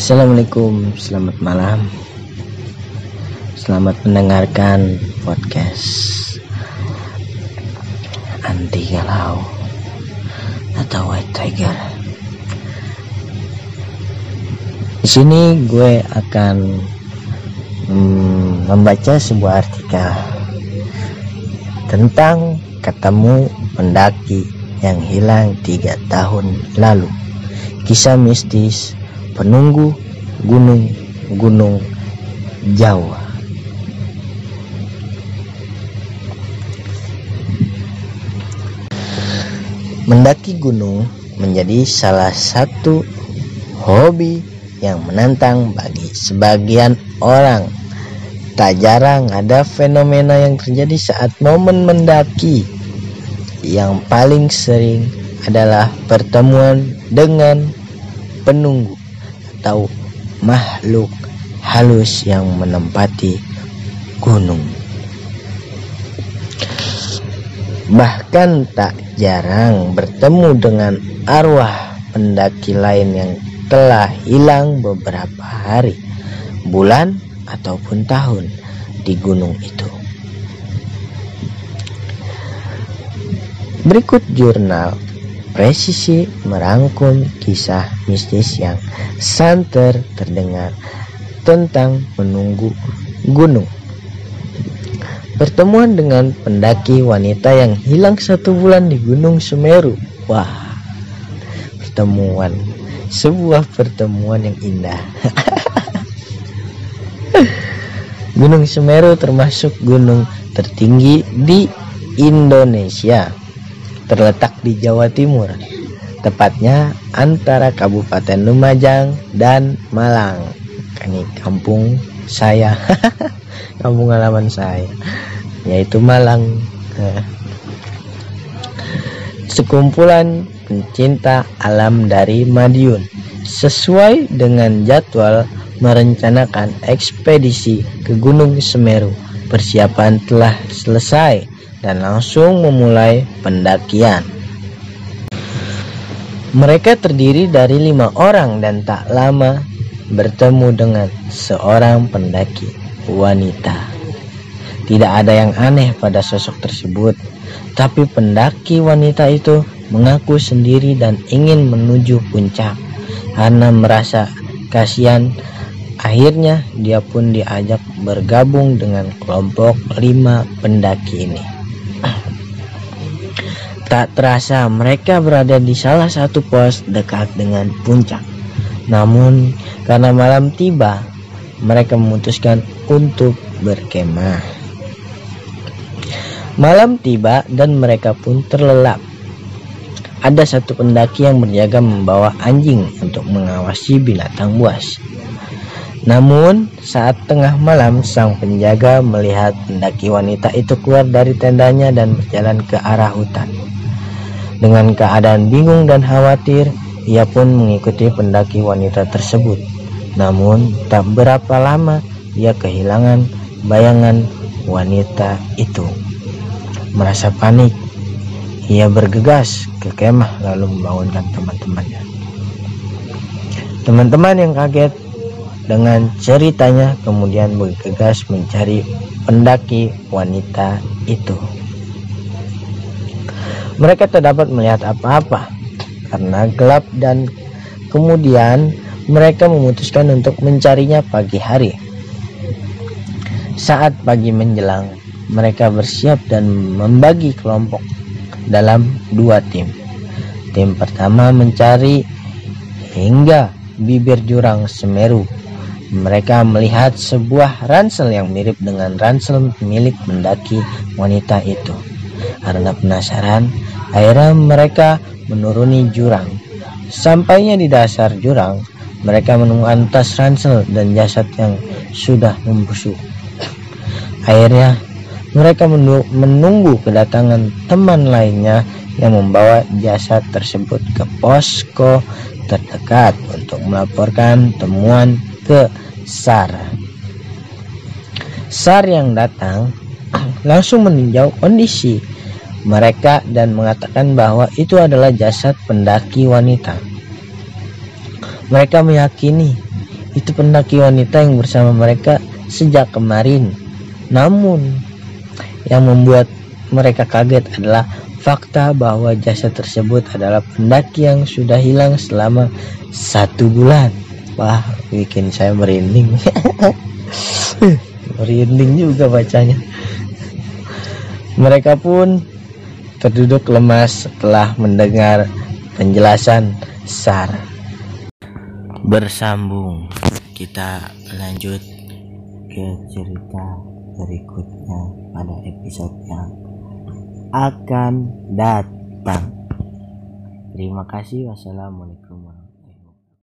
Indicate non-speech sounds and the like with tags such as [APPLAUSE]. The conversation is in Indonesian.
Assalamualaikum, selamat malam. Selamat mendengarkan podcast anti galau atau white tiger. Di sini gue akan hmm, membaca sebuah artikel tentang ketemu pendaki yang hilang tiga tahun lalu. Kisah mistis penunggu gunung-gunung Jawa. Mendaki gunung menjadi salah satu hobi yang menantang bagi sebagian orang. Tak jarang ada fenomena yang terjadi saat momen mendaki. Yang paling sering adalah pertemuan dengan penunggu atau makhluk halus yang menempati gunung. Bahkan tak jarang bertemu dengan arwah pendaki lain yang telah hilang beberapa hari, bulan, ataupun tahun di gunung itu. Berikut jurnal presisi merangkum kisah mistis yang santer terdengar tentang menunggu gunung. Pertemuan dengan pendaki wanita yang hilang satu bulan di Gunung Semeru. Wah, pertemuan, sebuah pertemuan yang indah. [LAUGHS] gunung Semeru termasuk gunung tertinggi di Indonesia terletak di Jawa Timur, tepatnya antara Kabupaten Lumajang dan Malang. Ini kampung saya, [LAUGHS] kampung halaman saya, yaitu Malang. [LAUGHS] Sekumpulan pencinta alam dari Madiun sesuai dengan jadwal merencanakan ekspedisi ke Gunung Semeru. Persiapan telah selesai dan langsung memulai pendakian. Mereka terdiri dari lima orang dan tak lama bertemu dengan seorang pendaki wanita. Tidak ada yang aneh pada sosok tersebut, tapi pendaki wanita itu mengaku sendiri dan ingin menuju puncak karena merasa kasihan. Akhirnya dia pun diajak bergabung dengan kelompok lima pendaki ini. Tak terasa mereka berada di salah satu pos dekat dengan puncak. Namun karena malam tiba, mereka memutuskan untuk berkemah. Malam tiba dan mereka pun terlelap. Ada satu pendaki yang berjaga membawa anjing untuk mengawasi binatang buas. Namun, saat tengah malam, sang penjaga melihat pendaki wanita itu keluar dari tendanya dan berjalan ke arah hutan. Dengan keadaan bingung dan khawatir, ia pun mengikuti pendaki wanita tersebut. Namun, tak berapa lama ia kehilangan bayangan wanita itu. Merasa panik, ia bergegas ke kemah lalu membangunkan teman-temannya. Teman-teman yang kaget dengan ceritanya kemudian bergegas mencari pendaki wanita itu. Mereka tak dapat melihat apa-apa karena gelap dan kemudian mereka memutuskan untuk mencarinya pagi hari. Saat pagi menjelang, mereka bersiap dan membagi kelompok dalam dua tim. Tim pertama mencari hingga bibir jurang Semeru. Mereka melihat sebuah ransel yang mirip dengan ransel milik mendaki wanita itu. Karena penasaran, Akhirnya mereka menuruni jurang. Sampainya di dasar jurang, mereka menemukan tas ransel dan jasad yang sudah membusuk. Akhirnya mereka menunggu kedatangan teman lainnya yang membawa jasad tersebut ke posko terdekat untuk melaporkan temuan ke SAR. SAR yang datang [CLEARS THROAT] langsung meninjau kondisi mereka dan mengatakan bahwa itu adalah jasad pendaki wanita. Mereka meyakini itu pendaki wanita yang bersama mereka sejak kemarin. Namun, yang membuat mereka kaget adalah fakta bahwa jasad tersebut adalah pendaki yang sudah hilang selama satu bulan. Wah, bikin saya merinding. [LAUGHS] merinding juga bacanya. Mereka pun terduduk lemas setelah mendengar penjelasan SAR. Bersambung, kita lanjut ke cerita berikutnya pada episode yang akan datang. Terima kasih. Wassalamualaikum